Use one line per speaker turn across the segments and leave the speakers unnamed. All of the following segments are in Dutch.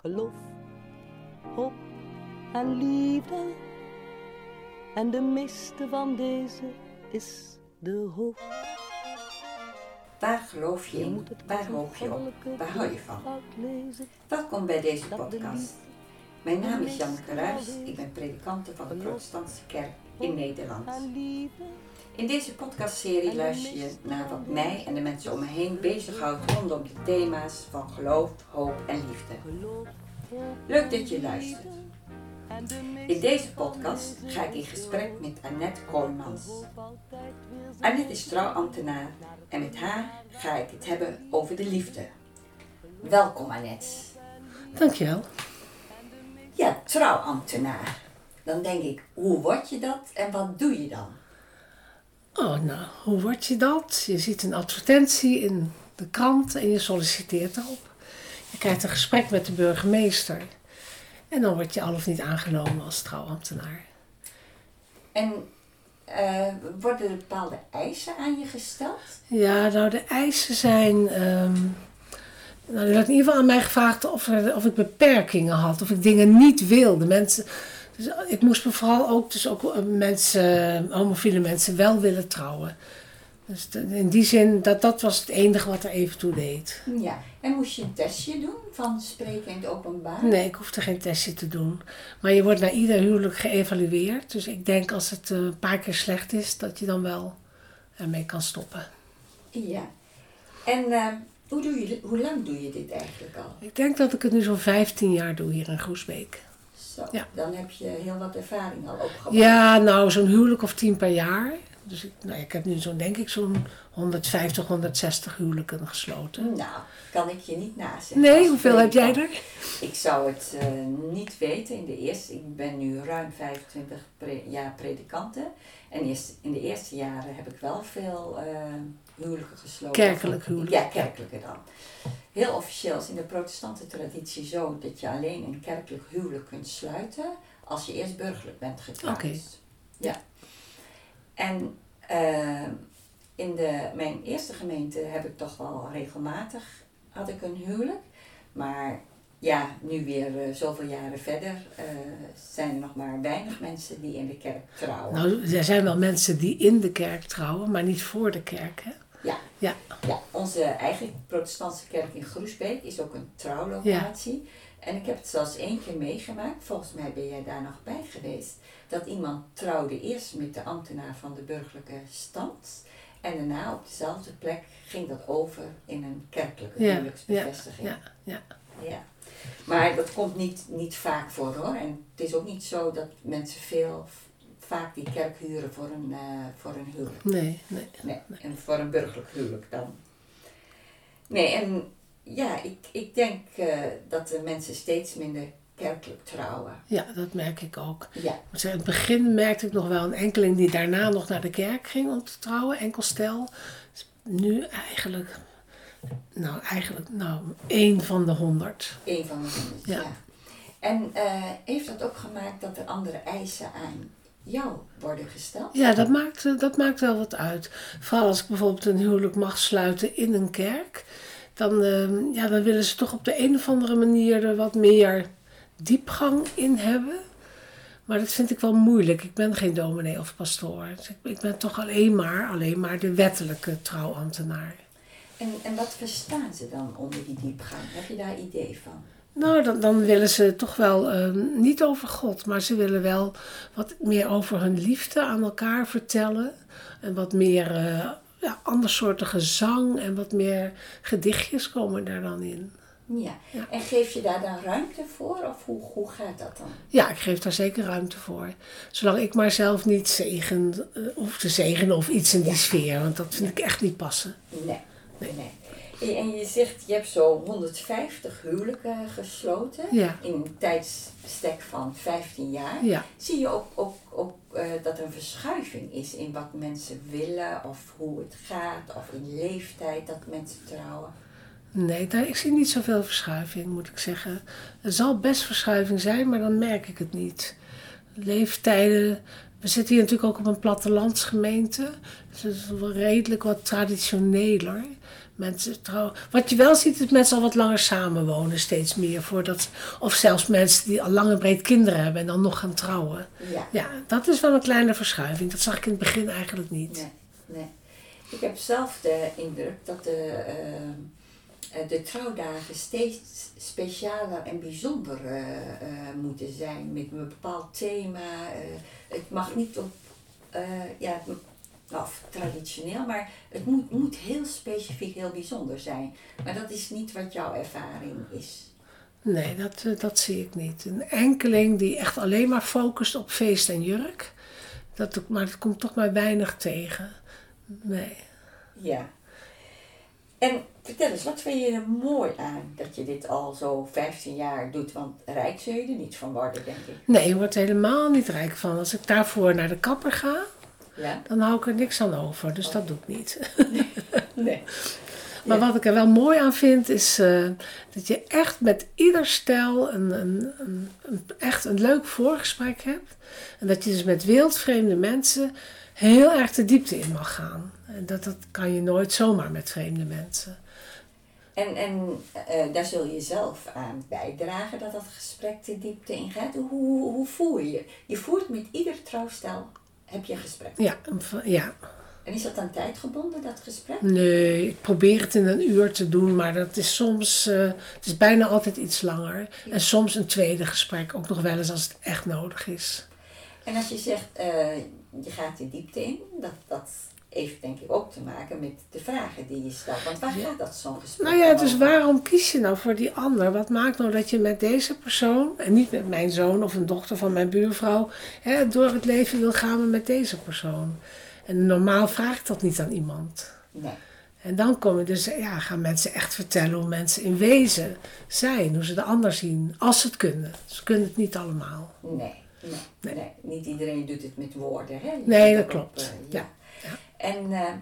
geloof, hoop en liefde. En de meeste van deze is de hoop.
Waar geloof je in? Waar hoop je op? Waar hou je van? Welkom bij deze podcast. Mijn naam is Janneke Ruijs. Ik ben predikante van de Protestantse Kerk in Nederland. In deze podcastserie luister je naar wat mij en de mensen om me heen bezighoudt rondom de thema's van geloof, hoop en liefde. Leuk dat je luistert. In deze podcast ga ik in gesprek met Annette Kooijmans. Annette is trouwambtenaar en met haar ga ik het hebben over de liefde. Welkom Annette.
Dankjewel.
Ja, trouwambtenaar. Dan denk ik, hoe word je dat en wat doe je dan?
Oh, nou, hoe word je dat? Je ziet een advertentie in de krant en je solliciteert erop. Je krijgt een gesprek met de burgemeester. En dan word je al of niet aangenomen als trouwambtenaar.
En uh, worden er bepaalde eisen aan je gesteld?
Ja, nou, de eisen zijn. Um, nou, er werd in ieder geval aan mij gevraagd of, er, of ik beperkingen had, of ik dingen niet wilde. Mensen dus ik moest me vooral ook, dus ook eh, mensen, homofiele mensen wel willen trouwen. Dus in die zin, dat, dat was het enige wat er even toe deed.
Ja, en moest je een testje doen van spreken in het openbaar?
Nee, ik hoefde geen testje te doen. Maar je wordt na ieder huwelijk geëvalueerd. Dus ik denk als het eh, een paar keer slecht is, dat je dan wel ermee kan stoppen.
Ja. En uh, hoe, doe je, hoe lang doe je dit eigenlijk al?
Ik denk dat ik het nu zo'n 15 jaar doe hier in Groesbeek.
Ja. Dan heb je heel wat ervaring al opgebouwd.
Ja, nou zo'n huwelijk of tien per jaar. Dus ik, nou, ik heb nu zo'n, denk ik, zo'n 150, 160 huwelijken gesloten.
Nou, kan ik je niet nazeggen.
Nee, hoeveel heb jij er?
Ik zou het uh, niet weten. In de eerste, ik ben nu ruim 25 jaar predikante. En eerst, in de eerste jaren heb ik wel veel uh, huwelijken gesloten.
Kerkelijk huwelijken?
Ja, kerkelijke dan. Heel officieel is in de protestante traditie zo dat je alleen een kerkelijk huwelijk kunt sluiten als je eerst burgerlijk bent getrouwd.
Oké.
Ja. En uh, in de, mijn eerste gemeente heb ik toch wel regelmatig had ik een huwelijk. Maar ja, nu weer uh, zoveel jaren verder uh, zijn er nog maar weinig mensen die in de kerk trouwen.
Nou, er zijn wel mensen die in de kerk trouwen, maar niet voor de kerk, hè?
Ja.
ja.
ja. Onze eigen protestantse kerk in Groesbeek is ook een trouwlocatie. Ja. En ik heb het zelfs één keer meegemaakt, volgens mij ben jij daar nog bij geweest, dat iemand trouwde eerst met de ambtenaar van de burgerlijke stand. En daarna op dezelfde plek ging dat over in een kerkelijke
ja.
huwelijksbevestiging.
Ja. Ja.
ja. Maar dat komt niet, niet vaak voor hoor. En het is ook niet zo dat mensen veel vaak die kerk huren voor een, uh, voor een huwelijk.
Nee, nee,
nee. En voor een burgerlijk huwelijk dan. Nee, en ja, ik, ik denk uh, dat de mensen steeds minder kerkelijk trouwen.
Ja, dat merk ik ook.
Ja.
in het begin merkte ik nog wel een enkeling die daarna nog naar de kerk ging om te trouwen, enkel stel. Nu eigenlijk, nou eigenlijk, nou, één van de honderd.
Eén van de honderd, ja. ja. En uh, heeft dat ook gemaakt dat er andere eisen aan jou worden gesteld?
Ja, dat maakt, dat maakt wel wat uit. Vooral als ik bijvoorbeeld een huwelijk mag sluiten in een kerk, dan, uh, ja, dan willen ze toch op de een of andere manier er wat meer diepgang in hebben. Maar dat vind ik wel moeilijk. Ik ben geen dominee of pastoor. Dus ik, ik, ben toch alleen maar, alleen maar de wettelijke trouwambtenaar.
En, en wat verstaan ze dan onder die diepgang? Heb je daar idee van?
Nou, dan, dan willen ze toch wel uh, niet over God, maar ze willen wel wat meer over hun liefde aan elkaar vertellen. En wat meer uh, ja, andersoortige zang en wat meer gedichtjes komen daar dan in.
Ja. ja. en geef je daar dan ruimte voor of hoe, hoe gaat dat dan?
Ja, ik geef daar zeker ruimte voor. Zolang ik maar zelf niet zegen, uh, hoef te zegenen of iets in die ja. sfeer, want dat vind ik echt niet passen.
Nee, nee. nee. En je zegt, je hebt zo 150 huwelijken gesloten
ja.
in een tijdsbestek van 15 jaar.
Ja.
Zie je ook, ook, ook uh, dat er een verschuiving is in wat mensen willen of hoe het gaat of in leeftijd dat mensen trouwen?
Nee, daar, ik zie niet zoveel verschuiving, moet ik zeggen. Er zal best verschuiving zijn, maar dan merk ik het niet. Leeftijden. We zitten hier natuurlijk ook op een plattelandsgemeente. Dus het is wel redelijk wat traditioneler. Mensen trouwen. Wat je wel ziet, is mensen al wat langer samenwonen, steeds meer. Voordat, of zelfs mensen die al lang en breed kinderen hebben en dan nog gaan trouwen.
Ja.
Ja, dat is wel een kleine verschuiving. Dat zag ik in het begin eigenlijk niet.
Nee, nee. Ik heb zelf de indruk dat de, eh, eh, de trouwdagen steeds specialer en bijzonder eh, moeten zijn. Met een bepaald thema. het mag niet op, ja, of traditioneel, maar het moet, moet heel specifiek, heel bijzonder zijn. Maar dat is niet wat jouw ervaring is.
Nee, dat, eh, dat zie ik niet. Een enkeling die echt alleen maar focust op feest en jurk. Dat, maar dat komt toch maar weinig tegen. Nee.
Ja. En vertel eens, wat vind je er mooi aan dat je dit al zo 15 jaar doet? Want rijk zul je er niet van worden, denk ik.
Nee, je wordt helemaal niet rijk van. Als ik daarvoor naar de kapper ga,
Ja?
dan hou ik er niks aan over. Dus dat doe ik niet.
Nee.
Maar
Ja.
wat ik er wel mooi aan vind, is eh, dat je echt met ieder stel een, een, een, een- echt een leuk voorgesprek hebt. En dat je dus met wildvreemde mensen heel erg de diepte in mag gaan. En dat, dat kan je nooit zomaar met vreemde mensen.
En, en eh, daar zul je zelf aan bijdragen dat dat gesprek de diepte ingaat. Hoe, hoe, hoe voer je je? Je voert met ieder trouwstel, heb je een gesprek.
Ja, ja.
En is dat dan tijdgebonden, dat gesprek?
Nee, ik probeer het in een uur te doen, maar dat is soms, eh, het is bijna altijd iets langer. En soms een tweede gesprek, ook nog wel eens als het echt nodig is.
En als je zegt, eh, je gaat de diepte in, dat, dat heeft denk ik ook te maken met de vragen die je stelt. Want waar gaat dat zo'n gesprek
Nou ja, dus
over?
waarom kies je nou voor die ander? Wat maakt nou dat je met deze persoon, en niet met mijn zoon of een dochter van mijn buurvrouw, hè, door het leven wil gaan, maar met deze persoon? En normaal vraag ik dat niet aan iemand.
Nee.
En dan komen dus, ja, gaan mensen echt vertellen hoe mensen in wezen zijn, hoe ze de ander zien, als ze het kunnen. Ze kunnen het niet allemaal.
Nee, nee, nee. Niet iedereen doet het met woorden. Hè? Je
Nee, dat klopt.
eh,
Ja, ja.
En, eh,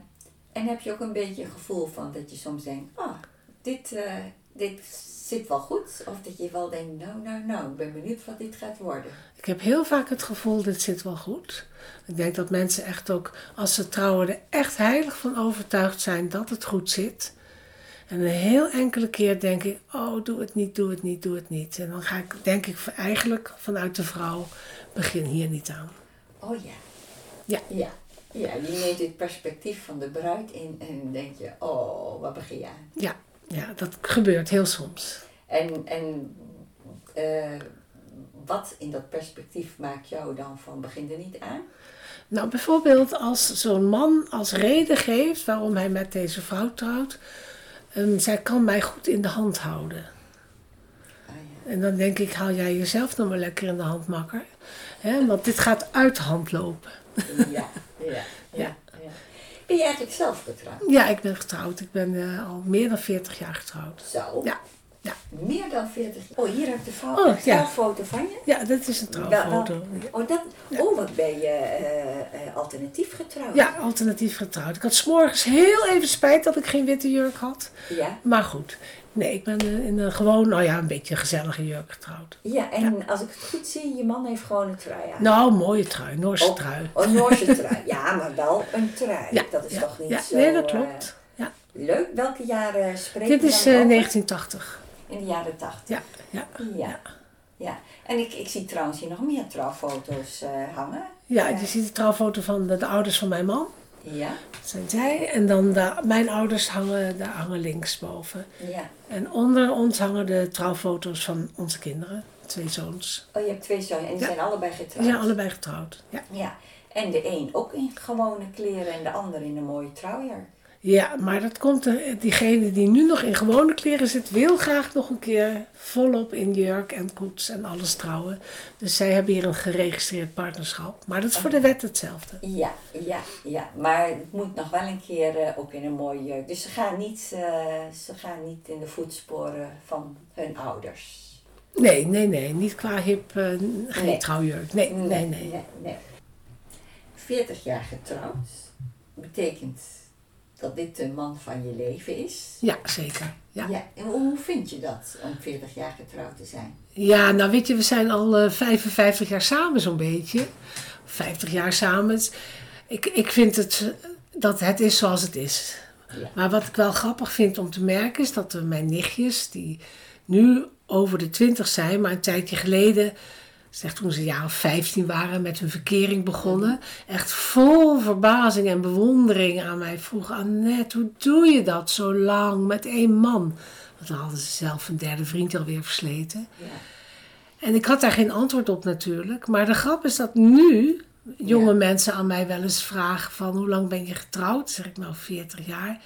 en heb je ook een beetje een gevoel van dat je soms denkt, ah, dit, eh, dit zit wel goed. Of dat je wel denkt, nou, nou, nou, ik ben benieuwd wat dit gaat worden.
Ik heb heel vaak het gevoel, dit zit wel goed. Ik denk dat mensen echt ook, als ze trouwen, er echt heilig van overtuigd zijn dat het goed zit. En een heel enkele keer denk ik, oh, doe het niet, doe het niet, doe het niet. En dan ga ik, denk ik eigenlijk vanuit de vrouw, begin hier niet aan.
Oh ja.
Ja.
Ja. Ja, je neemt het perspectief van de bruid in en denk je, oh, wat begin je aan?
Ja, ja dat gebeurt heel soms.
En, en eh, wat in dat perspectief maakt jou dan van begin er niet aan?
Nou, bijvoorbeeld als zo'n man als reden geeft waarom hij met deze vrouw trouwt. ehm, zij kan mij goed in de hand houden.
Ah, ja.
En dan denk ik, haal jij jezelf nog maar lekker in de hand, makker. Hè, want dit gaat uit de hand lopen.
Ja, ja. Ben je eigenlijk zelf getrouwd?
Ja, ik ben getrouwd. Ik ben eh, al meer dan 40 jaar getrouwd.
Zo.
Ja, ja.
Meer dan 40 Oh, hier heb ik de vrouw,
Oh,
een
ja.
foto van je.
Ja, dit is een trouwfoto.
Oh, dat, oh wat ben je eh, eh, alternatief getrouwd?
Ja, alternatief getrouwd. Ik had 's morgens heel even spijt dat ik geen witte jurk had.
Ja,
Maar goed. Nee, ik ben eh, in een gewoon, nou ja, een beetje een gezellige jurk getrouwd.
ja en als ik het goed zie, je man heeft gewoon een trui aan.
Nou, mooie trui, Noorse
Oh,
trui.
Oh, Noorse trui. Ja, maar wel een trui.
Ja,
dat is
ja,
toch niet
ja,
zo...
Nee, dat klopt. Ja.
leuk. Welke jaren spreken
Dit is
dan
eh,
over?
1980.
In de jaren 80.
Ja, ja.
Ja. ja. En ik, ik zie trouwens hier nog meer trouwfoto's eh, hangen.
Ja, je ziet de trouwfoto van de, de ouders van mijn man.
Ja,
Dat zijn zij. En dan de, mijn ouders hangen, daar hangen linksboven.
ja.
En onder ons hangen de trouwfoto's van onze kinderen. Twee zoons.
Oh, je hebt twee zoons en die
Ja.
zijn allebei
Die
getrouwd.
zijn allebei getrouwd. Ja.
Ja. En de een ook in gewone kleren en de ander in een mooie trouwjurk.
Ja, maar dat komt er, diegene die nu nog in gewone kleren zit, wil graag nog een keer volop in jurk en koets en alles trouwen. Dus zij hebben hier een geregistreerd partnerschap. Maar dat is voor de wet hetzelfde.
Ja, ja, ja. Maar het moet nog wel een keer eh, ook in een mooie jurk. Dus ze gaan, niet, eh, ze gaan niet in de voetsporen van hun ouders.
Nee, nee, nee. Niet qua hip, eh, geen
Nee.
trouwjurk. Nee, nee, nee.
nee, nee. 40 jaar getrouwd betekent dat dit de man van je leven is.
Ja, zeker. Ja.
Ja, en hoe vind je dat om 40 jaar getrouwd te zijn?
Ja, nou weet je, we zijn al eh 55 jaar samen zo'n beetje. 50 jaar samen. Ik, ik vind het, dat het is zoals het is.
Ja.
Maar wat ik wel grappig vind om te merken is dat mijn nichtjes, die nu over de twintig zijn, maar een tijdje geleden, zeg toen ze een jaar of 15 waren, met hun verkering begonnen, echt vol verbazing en bewondering aan mij vroegen: Annette, hoe doe je dat zo lang met één man? Want dan hadden ze zelf een derde vriend alweer versleten.
Ja.
En ik had daar geen antwoord op natuurlijk. Maar de grap is dat nu jonge
Ja.
mensen aan mij wel eens vragen van hoe lang ben je getrouwd? Zeg ik nou 40 jaar.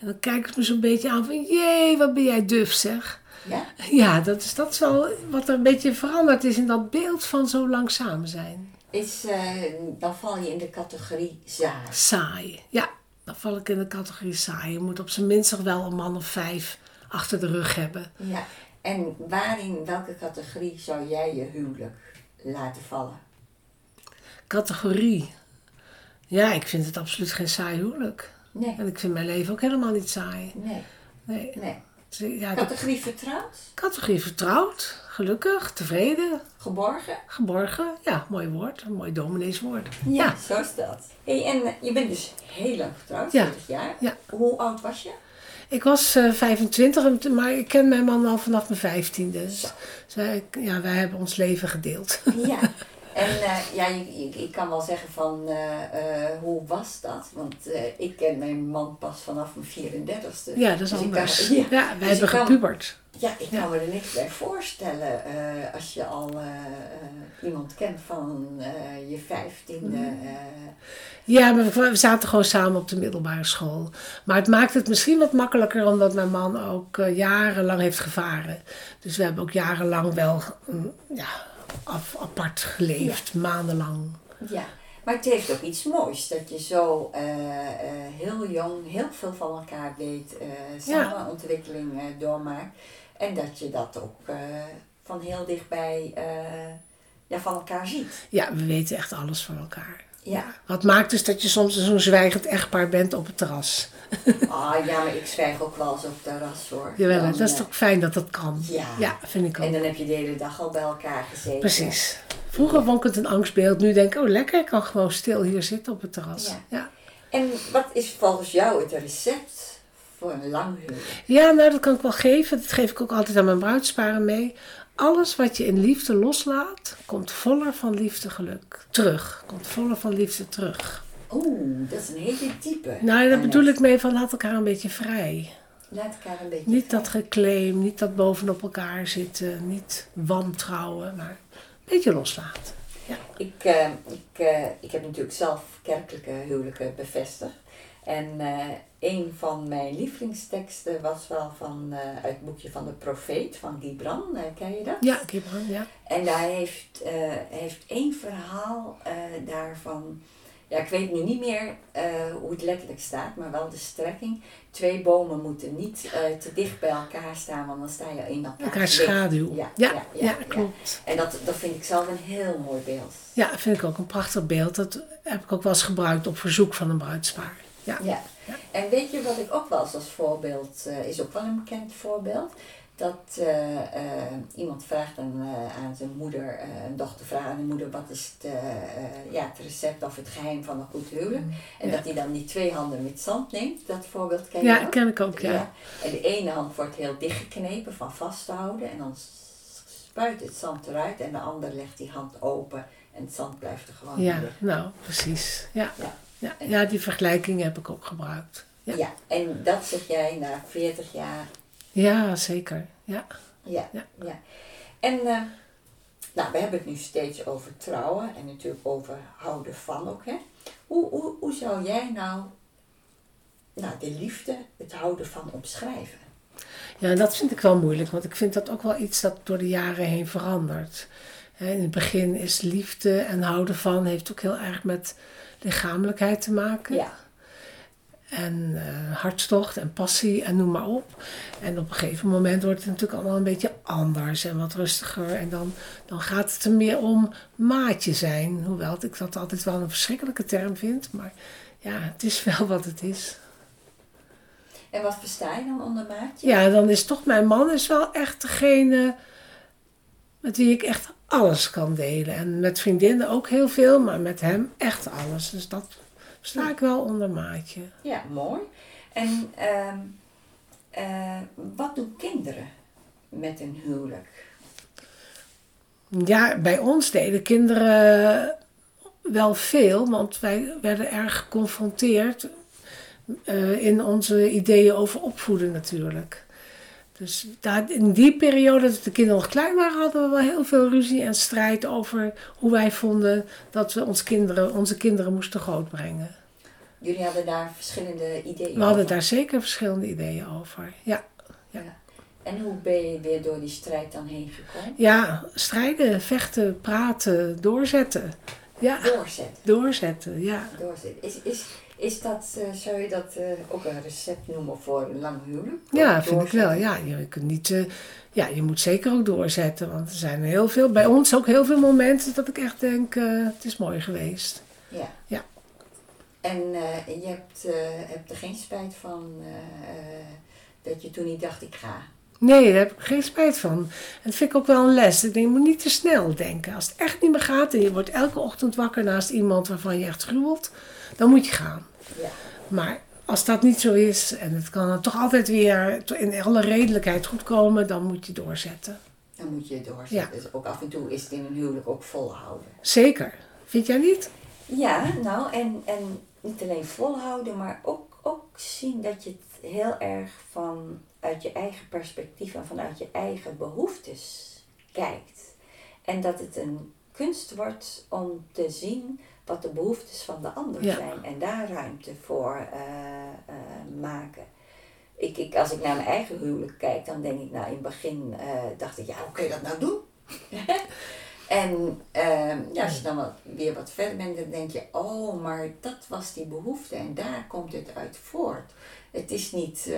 En dan kijken ze me zo'n beetje aan van jee, wat ben jij duf zeg.
Ja?
Ja, dat is, dat is wel wat er een beetje veranderd is in dat beeld van zo lang samen zijn.
Is, eh, dan val je in de categorie zaad.
Saai. Ja, dan val ik in de categorie saai. Je moet op zijn minst nog wel een man of vijf achter de rug hebben.
Ja. En waarin, welke categorie zou jij je huwelijk laten vallen?
Categorie. Ja, ik vind het absoluut geen saai huwelijk.
Nee.
En ik vind mijn leven ook helemaal niet saai.
Nee.
Nee.
Nee.
Ja,
Categorie vertrouwd?
categorie vertrouwd, gelukkig, tevreden,
Geborgen?
geborgen. Ja, mooi woord. Een mooi domineeswoord.
Ja, zo is dat. Hey, en eh, je bent dus heel lang getrouwd,
Ja.
40 jaar.
Ja.
Hoe oud was je?
Ik was eh, 25, en t- maar ik ken mijn man al vanaf mijn 15e. Dus
Zo.
zij, ja, wij hebben ons leven gedeeld.
Ja. En eh, ja, je- ik kan wel zeggen van, eh, eh, hoe was dat? Want ik ken mijn man pas vanaf mijn 34ste.
Ja, dat is
Dus ik
anders.
kan-
ja,
ja.
wij
Dus
hebben
ik kan-
gepubert.
Ja, ik
Ja.
kan me er niks bij voorstellen als je al iemand kent van je vijftiende.
Mm. Ja, maar we zaten gewoon samen op de middelbare school. Maar het maakt het misschien wat makkelijker omdat mijn man ook jarenlang heeft gevaren. Dus we hebben ook jarenlang wel mm, ja, af, apart geleefd, maandenlang.
ja, maar het heeft ook iets moois dat je zo eh, eh, heel jong heel veel van elkaar weet, eh
Ja.
samen ontwikkeling eh, doormaakt. En dat je dat ook eh, van heel dichtbij eh, ja, van elkaar ziet.
Ja, we weten echt alles van elkaar.
Ja.
Wat maakt dus dat je soms zo'n zwijgend echtpaar bent op het terras.
Ah ja, maar ik zwijg ook wel eens op het terras hoor.
Jawel,
Dan,
dat is toch fijn dat dat kan.
Ja.
ja vind ik
En
ook.
dan heb je de hele dag al bij elkaar gezeten.
Precies. Vroeger vond ik het een angstbeeld. Nu denk ik, oh lekker, ik kan gewoon stil hier zitten op het terras.
Ja.
Ja.
En wat is volgens jou het recept voor een lang huwelijk?
Ja, nou dat kan ik wel geven. Dat geef ik ook altijd aan mijn bruidsparen mee. Alles wat je in liefde loslaat, komt voller van liefde geluk terug. Komt voller van liefde terug.
Oeh, dat is een hele diepe.
Nou, daar bedoel ik mee van laat elkaar een beetje vrij.
Laat elkaar een beetje...
Niet dat geclaim, niet dat bovenop elkaar zitten, niet wantrouwen, maar een beetje loslaten.
Ik, eh, ik, eh, ik heb natuurlijk zelf kerkelijke huwelijken bevestigd. En eh, een van mijn lievelingsteksten was wel van, eh, uit het boekje van de profeet van Gibran. Eh, ken je dat?
Ja, Kibran, ja.
En daar heeft, heeft één verhaal daarvan. Ja, ik weet nu niet meer hoe het letterlijk staat, maar wel de strekking. Twee bomen moeten niet te dicht bij elkaar staan, want dan sta je in elkaar.
Elkaar schaduw.
Ja,
Ja,
ja,
ja,
ja,
klopt.
En dat, dat vind ik zelf een heel mooi beeld.
Ja, vind ik ook een prachtig beeld. Dat heb ik ook wel eens gebruikt op verzoek van een bruidspaar. Ja.
Ja. En weet je wat ik ook wel eens als voorbeeld, eh, is ook wel een bekend voorbeeld. Dat eh, eh, iemand vraagt eh, aan zijn moeder, een dochter vraagt aan de moeder, wat is het, ja, het recept of het geheim van een goed huwelijk? En
Ja.
dat hij dan die twee handen met zand neemt, dat voorbeeld ken je
Ja,
ook?
ken ik ook, ja.
En de ene hand wordt heel dichtgeknepen van vast te houden en dan spuit het zand eruit en de ander legt die hand open en het zand blijft er gewoon
Ja, nou, precies. Ja.
Ja.
Ja. Ja, die vergelijking heb ik ook gebruikt. Ja,
Ja. en dat zeg jij na 40 jaar
ja zeker. Ja.
Ja,
Ja.
ja. En eh, nou, we hebben het nu steeds over trouwen en natuurlijk over houden van ook. Hè? Hoe, hoe, hoe zou jij nou, nou de liefde, het houden van omschrijven?
ja, dat vind ik wel moeilijk, want ik vind dat ook wel iets dat door de jaren heen verandert. In het begin is liefde en houden van heeft ook heel erg met lichamelijkheid te maken.
Ja,
En eh, hartstocht en passie en noem maar op. En op een gegeven moment wordt het natuurlijk allemaal een beetje anders en wat rustiger. En dan, dan gaat het er meer om maatje zijn. Hoewel ik dat altijd wel een verschrikkelijke term vind. Maar ja, het is wel wat het is.
en wat versta je dan onder maatje?
Ja, dan is toch mijn man is wel echt degene met wie ik echt alles kan delen. En met vriendinnen ook heel veel, maar met hem echt alles. Dus dat sta ik wel onder maatje.
Ja, mooi. En ehm, eh, wat doen kinderen met een huwelijk?
Ja, bij ons deden kinderen wel veel, want wij werden erg geconfronteerd eh, in onze ideeën over opvoeden natuurlijk. Dus daar, in die periode dat de kinderen nog klein waren, hadden we wel heel veel ruzie en strijd over hoe wij vonden dat we ons kinderen, onze kinderen moesten grootbrengen.
Jullie hadden daar verschillende ideeën
We hadden
over?
daar zeker verschillende ideeën over. Ja.
Ja. En hoe ben je weer door die strijd dan heen gekomen?
ja, strijden, vechten, praten, doorzetten. Ja,
Doorzetten.
doorzetten, ja.
Doorzetten. Is, is, is dat, eh, zou je dat eh, ook een recept noemen voor een lang huwelijk?
Ja, vind ik wel. Ja, je kunt niet. eh, ja, je moet zeker ook doorzetten. Want er zijn heel veel, bij ons ook heel veel momenten dat ik echt denk: het is mooi geweest.
Ja.
Ja.
En je hebt, hebt er geen spijt van dat je toen niet dacht, ik ga.
Nee, daar heb ik geen spijt van. En dat vind ik ook wel een les. Ik denk, je moet niet te snel denken. Als het echt niet meer gaat en je wordt elke ochtend wakker naast iemand waarvan je echt gruwelt, dan moet je gaan.
Ja.
Maar als dat niet zo is en het kan dan toch altijd weer in alle redelijkheid goed komen, dan moet je doorzetten.
Dan moet je doorzetten. Dus ook af en toe is het in een huwelijk ook volhouden.
Zeker. Vind jij niet?
Ja, nou, en, en niet alleen volhouden, maar ook, ook zien dat je het heel erg vanuit je eigen perspectief en vanuit je eigen behoeftes kijkt. En dat het een kunst wordt om te zien wat de behoeftes van de ander
Ja.
zijn en daar ruimte voor eh, eh, maken. Ik, ik, als ik naar mijn eigen huwelijk kijk, dan denk ik, nou in het begin eh, dacht ik, ja, hoe kun je dat nou doen? En ja, als je dan wat, weer wat verder bent, dan denk je, oh, maar dat was die behoefte en daar komt het uit voort. Het is niet,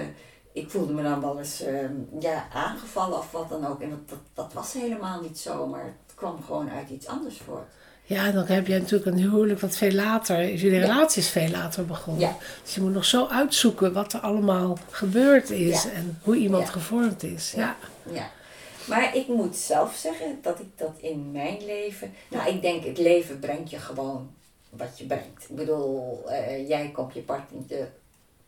ik voelde me dan wel eens ehm, ja, aangevallen of wat dan ook. En dat, dat, dat was helemaal niet zo, maar het kwam gewoon uit iets anders voort.
Ja, dan heb je natuurlijk een huwelijk wat veel later is. Jullie
Ja.
relatie is veel later begonnen.
Ja.
Dus je moet nog zo uitzoeken wat er allemaal gebeurd is
Ja.
en hoe iemand gevormd is. Ja.
Ja. Maar ik moet zelf zeggen dat ik dat in mijn leven. Nou, ik denk het leven brengt je gewoon wat je brengt. Ik bedoel, eh, jij komt je partner,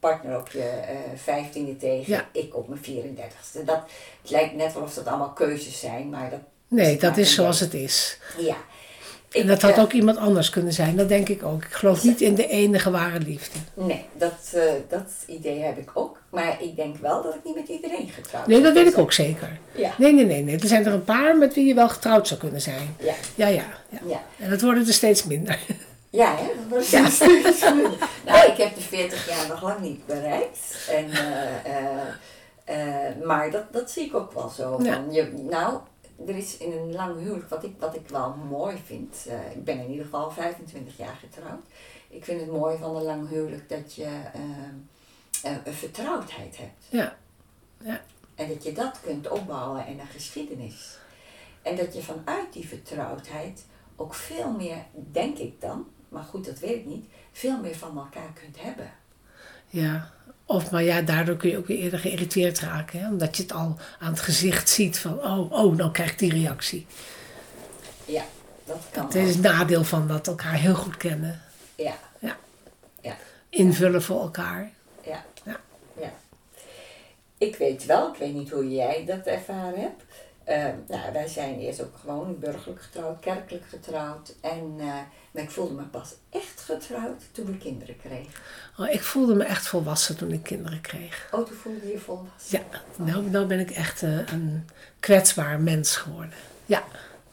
partner op je eh, vijftiende tegen,
Ja.
ik op mijn 34ste. Dat, het lijkt net wel of dat allemaal keuzes zijn, maar dat.
Nee, dat is zoals het is.
Ja.
En dat had
eh,
ook iemand anders kunnen zijn. Dat denk ik ook. Ik geloof niet in de enige ware liefde.
Nee, dat, eh, dat idee heb ik ook. Maar ik denk wel dat ik niet met iedereen getrouwd
Nee, dat
ben.
weet ik ook zeker.
Ja.
Nee, nee, nee, nee. Er zijn er een paar met wie je wel getrouwd zou kunnen zijn.
Ja.
Ja, ja. ja.
Ja.
En dat worden er steeds minder.
Ja, hè? was ja. Nou, ik heb de 40 jaar nog lang niet bereikt. En, eh, eh, eh, maar dat, dat zie ik ook wel zo.
Ja.
Van, je, nou, er is in een lang huwelijk, wat ik, wat ik wel mooi vind. ik ben in ieder geval 25 jaar getrouwd. Ik vind het mooi van een lang huwelijk dat je een vertrouwdheid hebt.
Ja. Ja.
En dat je dat kunt opbouwen in een geschiedenis. En dat je vanuit die vertrouwdheid ook veel meer, denk ik dan, maar goed, dat weet ik niet, veel meer van elkaar kunt hebben.
Ja. Of, maar ja, daardoor kun je ook weer eerder geïrriteerd raken. Hè? Omdat je het al aan het gezicht ziet van, oh, oh, nou krijg ik die reactie.
Ja, dat kan
Het is het nadeel van dat elkaar heel goed kennen.
Ja,
Ja.
Ja.
Invullen voor elkaar.
ja,
Ja.
ja. Ik weet wel, ik weet niet hoe jij dat ervaren hebt. Nou, wij zijn eerst ook gewoon burgerlijk getrouwd, kerkelijk getrouwd. En, eh, maar ik voelde me pas echt getrouwd toen we kinderen kregen.
Oh, ik voelde me echt volwassen toen ik kinderen kreeg.
Oh, toen voelde je je volwassen?
Ja, nou, nou ben ik echt eh, een kwetsbaar mens geworden. Ja.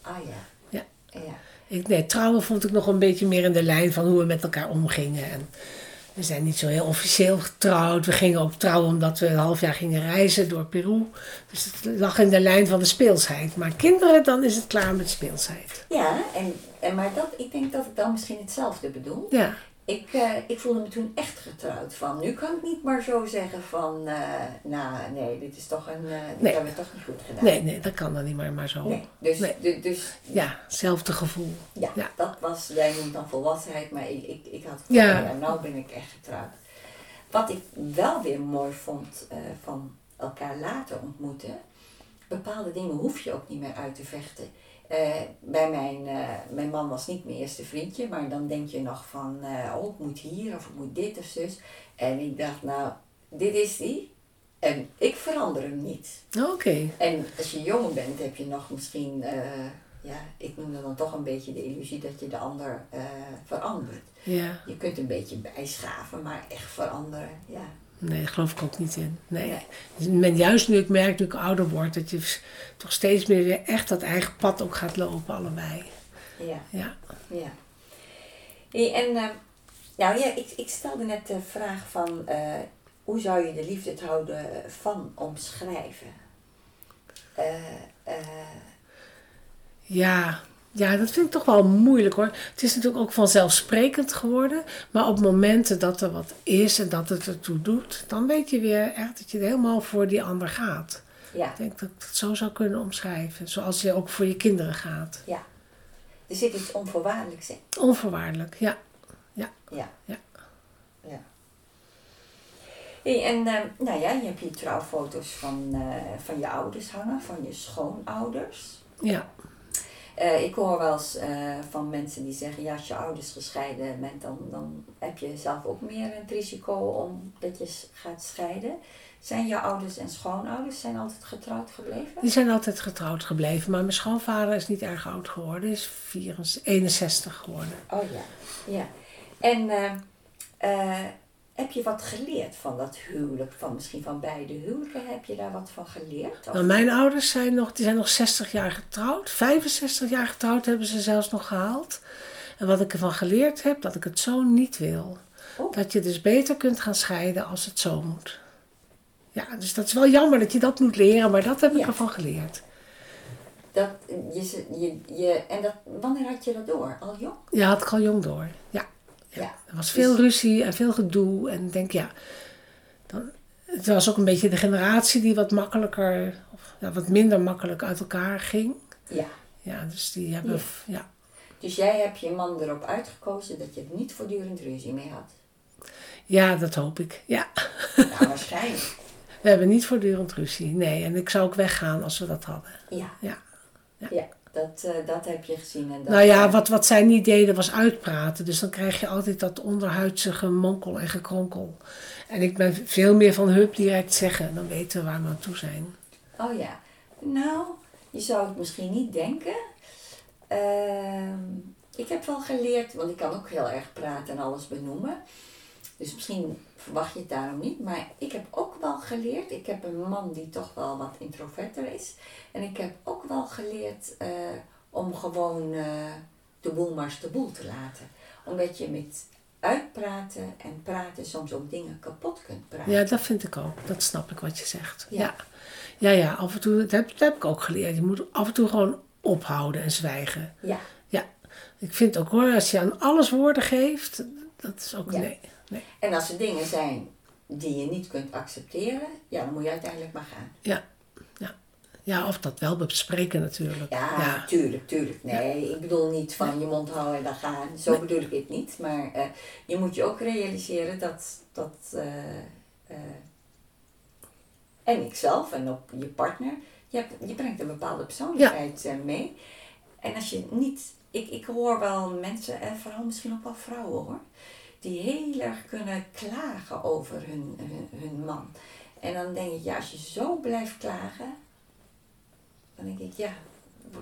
Ah ja.
Ja.
Ja.
Ik, nee, trouwen vond ik nog een beetje meer in de lijn van hoe we met elkaar omgingen. En we zijn niet zo heel officieel getrouwd. We gingen ook trouwen omdat we een half jaar gingen reizen door Peru. Dus het lag in de lijn van de speelsheid. Maar kinderen, dan is het klaar met speelsheid.
Ja, en, en maar dat, ik denk dat ik dan misschien hetzelfde bedoel.
Ja,
Ik, eh, ik voelde me toen echt getrouwd van. Nu kan ik niet maar zo zeggen van, eh, nou nee, dit is toch een, eh dit
Nee.
hebben we toch niet goed gedaan.
nee, nee, dat kan dan niet meer maar zo.
Nee, Dus,
Nee.
dus
Ja, hetzelfde gevoel.
ja,
Ja.
dat was, jij noemt dan volwassenheid, maar ik, ik, ik had
Ja.
ja. ja, nou ben ik echt getrouwd. Wat ik wel weer mooi vond van elkaar later ontmoeten, bepaalde dingen hoef je ook niet meer uit te vechten. Eh, bij mijn, eh, mijn man was niet mijn eerste vriendje, maar dan denk je nog van, eh, oh ik moet hier of ik moet dit of zus. En ik dacht, nou, dit is die. En ik verander hem niet.
Oké.
En als je jonger bent, heb je nog misschien, ja, ik noem dat dan toch een beetje de illusie dat je de ander verandert.
Ja.
Je kunt een beetje bijschaven, maar echt veranderen, ja.
Nee, daar geloof ik ook niet in. Nee. Men, juist nu ik merk, nu ik ouder word, dat je toch steeds meer weer echt dat eigen pad ook gaat lopen, allebei.
Ja.
Ja.
ja. Hey, en eh, nou ja, ik, ik stelde net de vraag van eh, hoe zou je de liefde het houden van omschrijven? Eh, eh,
Ja, ja, dat vind ik toch wel moeilijk hoor. Het is natuurlijk ook vanzelfsprekend geworden. Maar op momenten dat er wat is en dat het ertoe doet, dan weet je weer echt dat je helemaal voor die ander gaat.
ja,
Ik denk dat ik het zo zou kunnen omschrijven. Zoals je ook voor je kinderen gaat.
ja. Er zit iets onvoorwaardelijks in.
Onvoorwaardelijk, ja.
Ja.
Ja.
ja. Hey, en eh, nou ja, je hebt hier trouwfoto's van, eh, van je ouders hangen, van je schoonouders.
Ja,
Eh, ik hoor wel eens eh, van mensen die zeggen, ja, als je ouders gescheiden bent, dan, dan heb je zelf ook meer het risico om dat je gaat scheiden. Zijn je ouders en schoonouders zijn altijd getrouwd gebleven?
die zijn altijd getrouwd gebleven. Maar mijn schoonvader is niet erg oud geworden. is 64, 61 geworden.
Oh ja, ja. En eh, heb je wat geleerd van dat huwelijk? Van misschien van beide huwelijken, heb je daar wat van geleerd? Of-
Nou, mijn ouders zijn nog, die zijn nog 60 jaar getrouwd. 65 jaar getrouwd hebben ze zelfs nog gehaald. En wat ik ervan geleerd heb, dat ik het zo niet wil.
Oh.
Dat je dus beter kunt gaan scheiden als het zo moet. Ja, dus dat is wel jammer dat je dat moet leren, maar dat heb ik
Ja.
ervan geleerd.
Dat, je, je, je, en dat, wanneer had je dat door? Al jong?
Ja, had ik al jong door. Ja,
Ja.
er was veel
Dus-
ruzie en veel gedoe. En ik denk, ja, dan, het was ook een beetje de generatie die wat makkelijker, of ja, wat minder makkelijk uit elkaar ging.
Ja.
Ja, dus die hebben,
Ja.
ja.
Dus jij hebt je man erop uitgekozen dat je het niet voortdurend ruzie mee had?
Ja, dat hoop ik. Ja.
Nou, waarschijnlijk.
We hebben niet voortdurend ruzie. Nee, en ik zou ook weggaan als we dat hadden.
Ja.
Ja.
Ja, dat, eh, dat heb je gezien. En dat,
nou ja, wat, wat zij niet deden was uitpraten. Dus dan krijg je altijd dat onderhuidse gemonkel en gekronkel. En ik ben veel meer van hup direct zeggen. Dan weten we waar we aan toe zijn.
Oh ja. Nou, je zou het misschien niet denken. Ehm, ik heb wel geleerd, want ik kan ook heel erg praten en alles benoemen. Dus misschien verwacht je het daarom niet. Maar ik heb ook wel geleerd. Ik heb een man die toch wel wat introverter is. En ik heb ook wel geleerd eh, om gewoon eh, de boel maar de boel te laten. Omdat je met uitpraten en praten soms ook dingen kapot kunt praten.
Ja, dat vind ik ook. Dat snap ik wat je zegt.
Ja.
Ja, ja, ja, af en toe, dat heb, dat heb ik ook geleerd. Je moet af en toe gewoon ophouden en zwijgen.
ja.
Ja, ik vind ook hoor, als je aan alles woorden geeft, dat is ook
Ja.
nee. Nee.
En als er dingen zijn die je niet kunt accepteren, ja, dan moet je uiteindelijk maar gaan.
Ja, ja. ja, of dat wel bespreken natuurlijk.
Ja, tuurlijk, tuurlijk. Nee, ik bedoel niet van je mond houden en dan gaan. Zo bedoel ik het niet. Maar eh, je moet je ook realiseren dat, dat eh, eh, en ikzelf en ook je partner, je, hebt, je brengt een bepaalde persoonlijkheid mee. En als je niet, ik, ik hoor wel mensen, en vooral misschien ook wel vrouwen hoor, die heel erg kunnen klagen over hun, hun, man. En dan denk ik, ja, als je zo blijft klagen, dan denk ik, ja,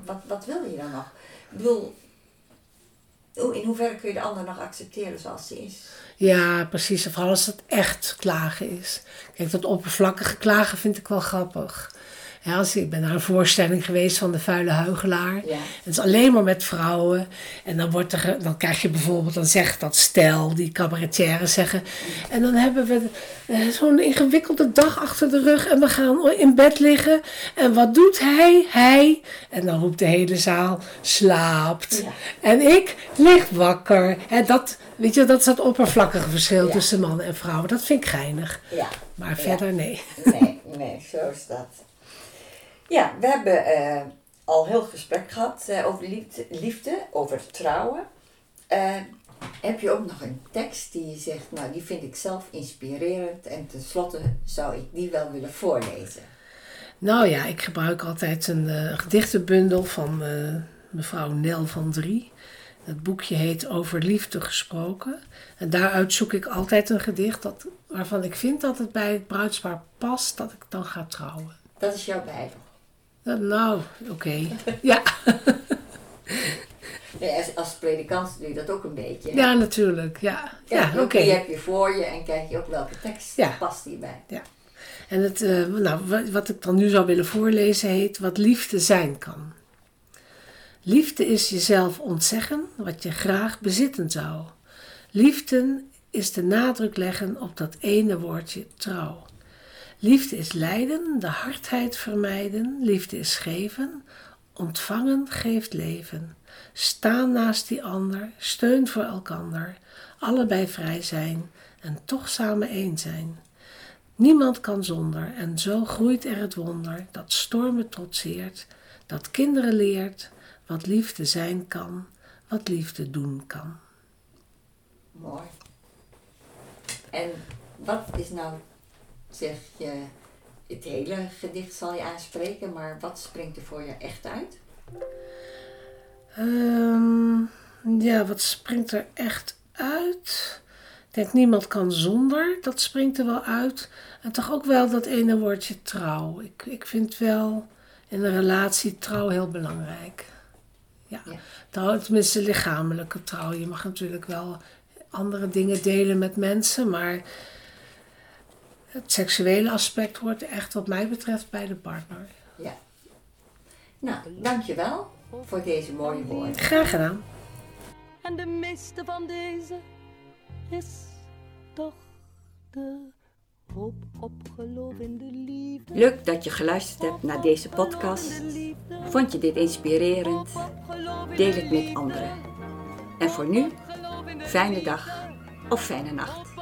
wat, wat wil je dan nog? Ik bedoel, in hoeverre kun je de ander nog accepteren zoals ze is?
Ja, precies. Vooral als het echt klagen is. Kijk, dat oppervlakkige klagen vind ik wel grappig. Ja, als, ik ben naar een voorstelling geweest van de vuile huigelaar.
Ja.
Het is alleen maar met vrouwen. En dan, wordt er, dan krijg je bijvoorbeeld, dan zegt dat stel, die cabaretières zeggen. En dan hebben we eh, zo'n ingewikkelde dag achter de rug. En we gaan in bed liggen. En wat doet hij? Hij. En dan roept de hele zaal, slaapt.
Ja.
En ik lig wakker. En dat, weet je, dat is dat oppervlakkige verschil
Ja.
tussen mannen en vrouwen. Dat vind ik geinig.
Ja.
Maar verder nee.
Nee, nee, zo is dat. Ja, we hebben eh, al heel gesprek gehad eh, over liefde, liefde, over trouwen. Eh, heb je ook nog een tekst die je zegt, nou die vind ik zelf inspirerend en tenslotte zou ik die wel willen voorlezen?
Nou ja, ik gebruik altijd een gedichtenbundel van mevrouw Nel van Drie. Het boekje heet Over Liefde gesproken. En daaruit zoek ik altijd een gedicht dat, waarvan ik vind dat het bij het bruidspaar past dat ik dan ga trouwen.
Dat is jouw Bijbel.
Nou, oké. Ja.
Nee, als, als predikant doe je dat ook een beetje.
ja, natuurlijk. Ja, ja, oké.
Die heb je voor je en kijk je ook welke tekst
Ja.
past hierbij.
En het, eh, nou, wa- wat ik dan nu zou willen voorlezen heet Wat liefde zijn kan. Liefde is jezelf ontzeggen wat je graag bezitten zou. Liefde is de nadruk leggen op dat ene woordje trouw. Liefde is lijden, de hardheid vermijden. Liefde is geven, ontvangen geeft leven. Staan naast die ander, steun voor elkander. Allebei vrij zijn en toch samen één zijn. Niemand kan zonder en zo groeit er het wonder dat stormen trotseert, dat kinderen leert wat liefde zijn kan, wat liefde doen kan.
Mooi. En wat is nou, zeg je, het hele gedicht zal je aanspreken, maar wat springt er voor je echt uit?
Ehm, ja, wat springt er echt uit? Ik denk niemand kan zonder, dat springt er wel uit. En toch ook wel dat ene woordje trouw. Ik, ik vind wel in een relatie trouw heel belangrijk. Ja,
Ja.
Trouw, tenminste lichamelijke trouw. Je mag natuurlijk wel andere dingen delen met mensen, maar het seksuele aspect hoort echt wat mij betreft bij de partner.
Ja. Nou, dankjewel voor deze mooie woorden.
Graag gedaan.
En de meeste van deze is toch de hoop op geloof in de liefde.
Leuk dat je geluisterd hebt naar deze podcast. Vond je dit inspirerend? Deel het met anderen. En voor nu, fijne dag of fijne nacht.